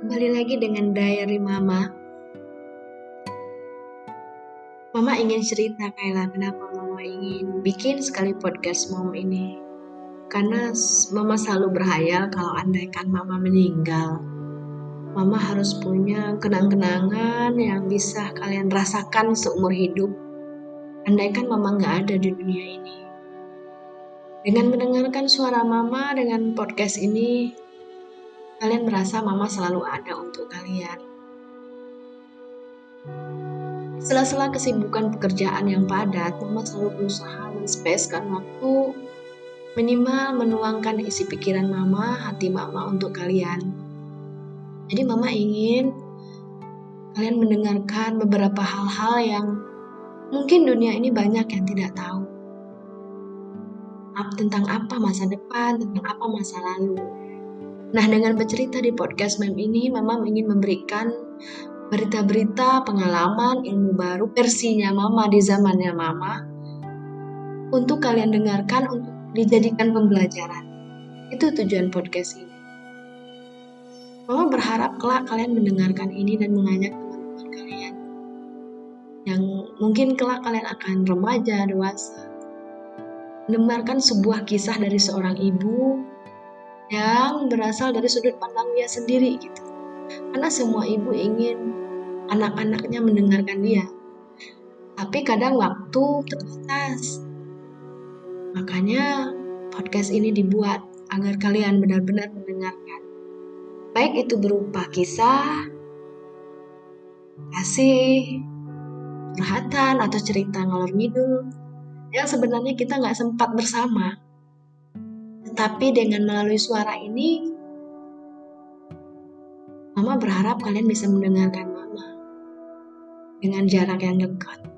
Kembali lagi dengan Diary Mama. Mama ingin cerita Kayla kenapa Mama ingin bikin sekali podcast Mom ini. Karena Mama selalu berhayal kalau andaikan Mama meninggal. Mama harus punya kenang-kenangan yang bisa kalian rasakan seumur hidup. Andaikan Mama nggak ada di dunia ini. Dengan mendengarkan suara Mama dengan podcast ini, kalian merasa Mama selalu ada untuk kalian. Sela-sela kesibukan pekerjaan yang padat, Mama selalu berusaha menspeskan waktu minimal menuangkan isi pikiran Mama, hati Mama untuk kalian. Jadi Mama ingin kalian mendengarkan beberapa hal-hal yang mungkin dunia ini banyak yang tidak tahu tentang apa masa depan, tentang apa masa lalu. Nah, dengan bercerita di podcast Mem ini, Mama ingin memberikan berita-berita, pengalaman, ilmu baru, versinya Mama di zamannya Mama, untuk kalian dengarkan, untuk dijadikan pembelajaran. Itu tujuan podcast ini. Mama berharap kelak kalian mendengarkan ini dan mengajak teman-teman kalian yang mungkin kelak kalian akan remaja, dewasa, mendengarkan sebuah kisah dari seorang ibu yang berasal dari sudut pandangnya sendiri gitu. Karena semua ibu ingin anak-anaknya mendengarkan dia. Tapi kadang waktu terbatas. Makanya podcast ini dibuat agar kalian benar-benar mendengarkan. Baik itu berupa kisah, kasih, curhatan atau cerita ngalor ngidul, yang sebenarnya kita nggak sempat bersama. Tetapi dengan melalui suara ini, Mama berharap kalian bisa mendengarkan Mama dengan jarak yang dekat.